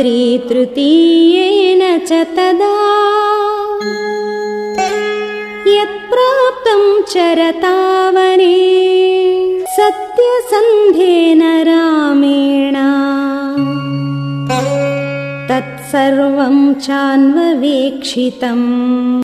त्रितृतीयेन च तदा। यत्प्राप्तं चरतावने सत्यसन्धेन रामेण। तत्सर्वं चान्ववेक्षितम्।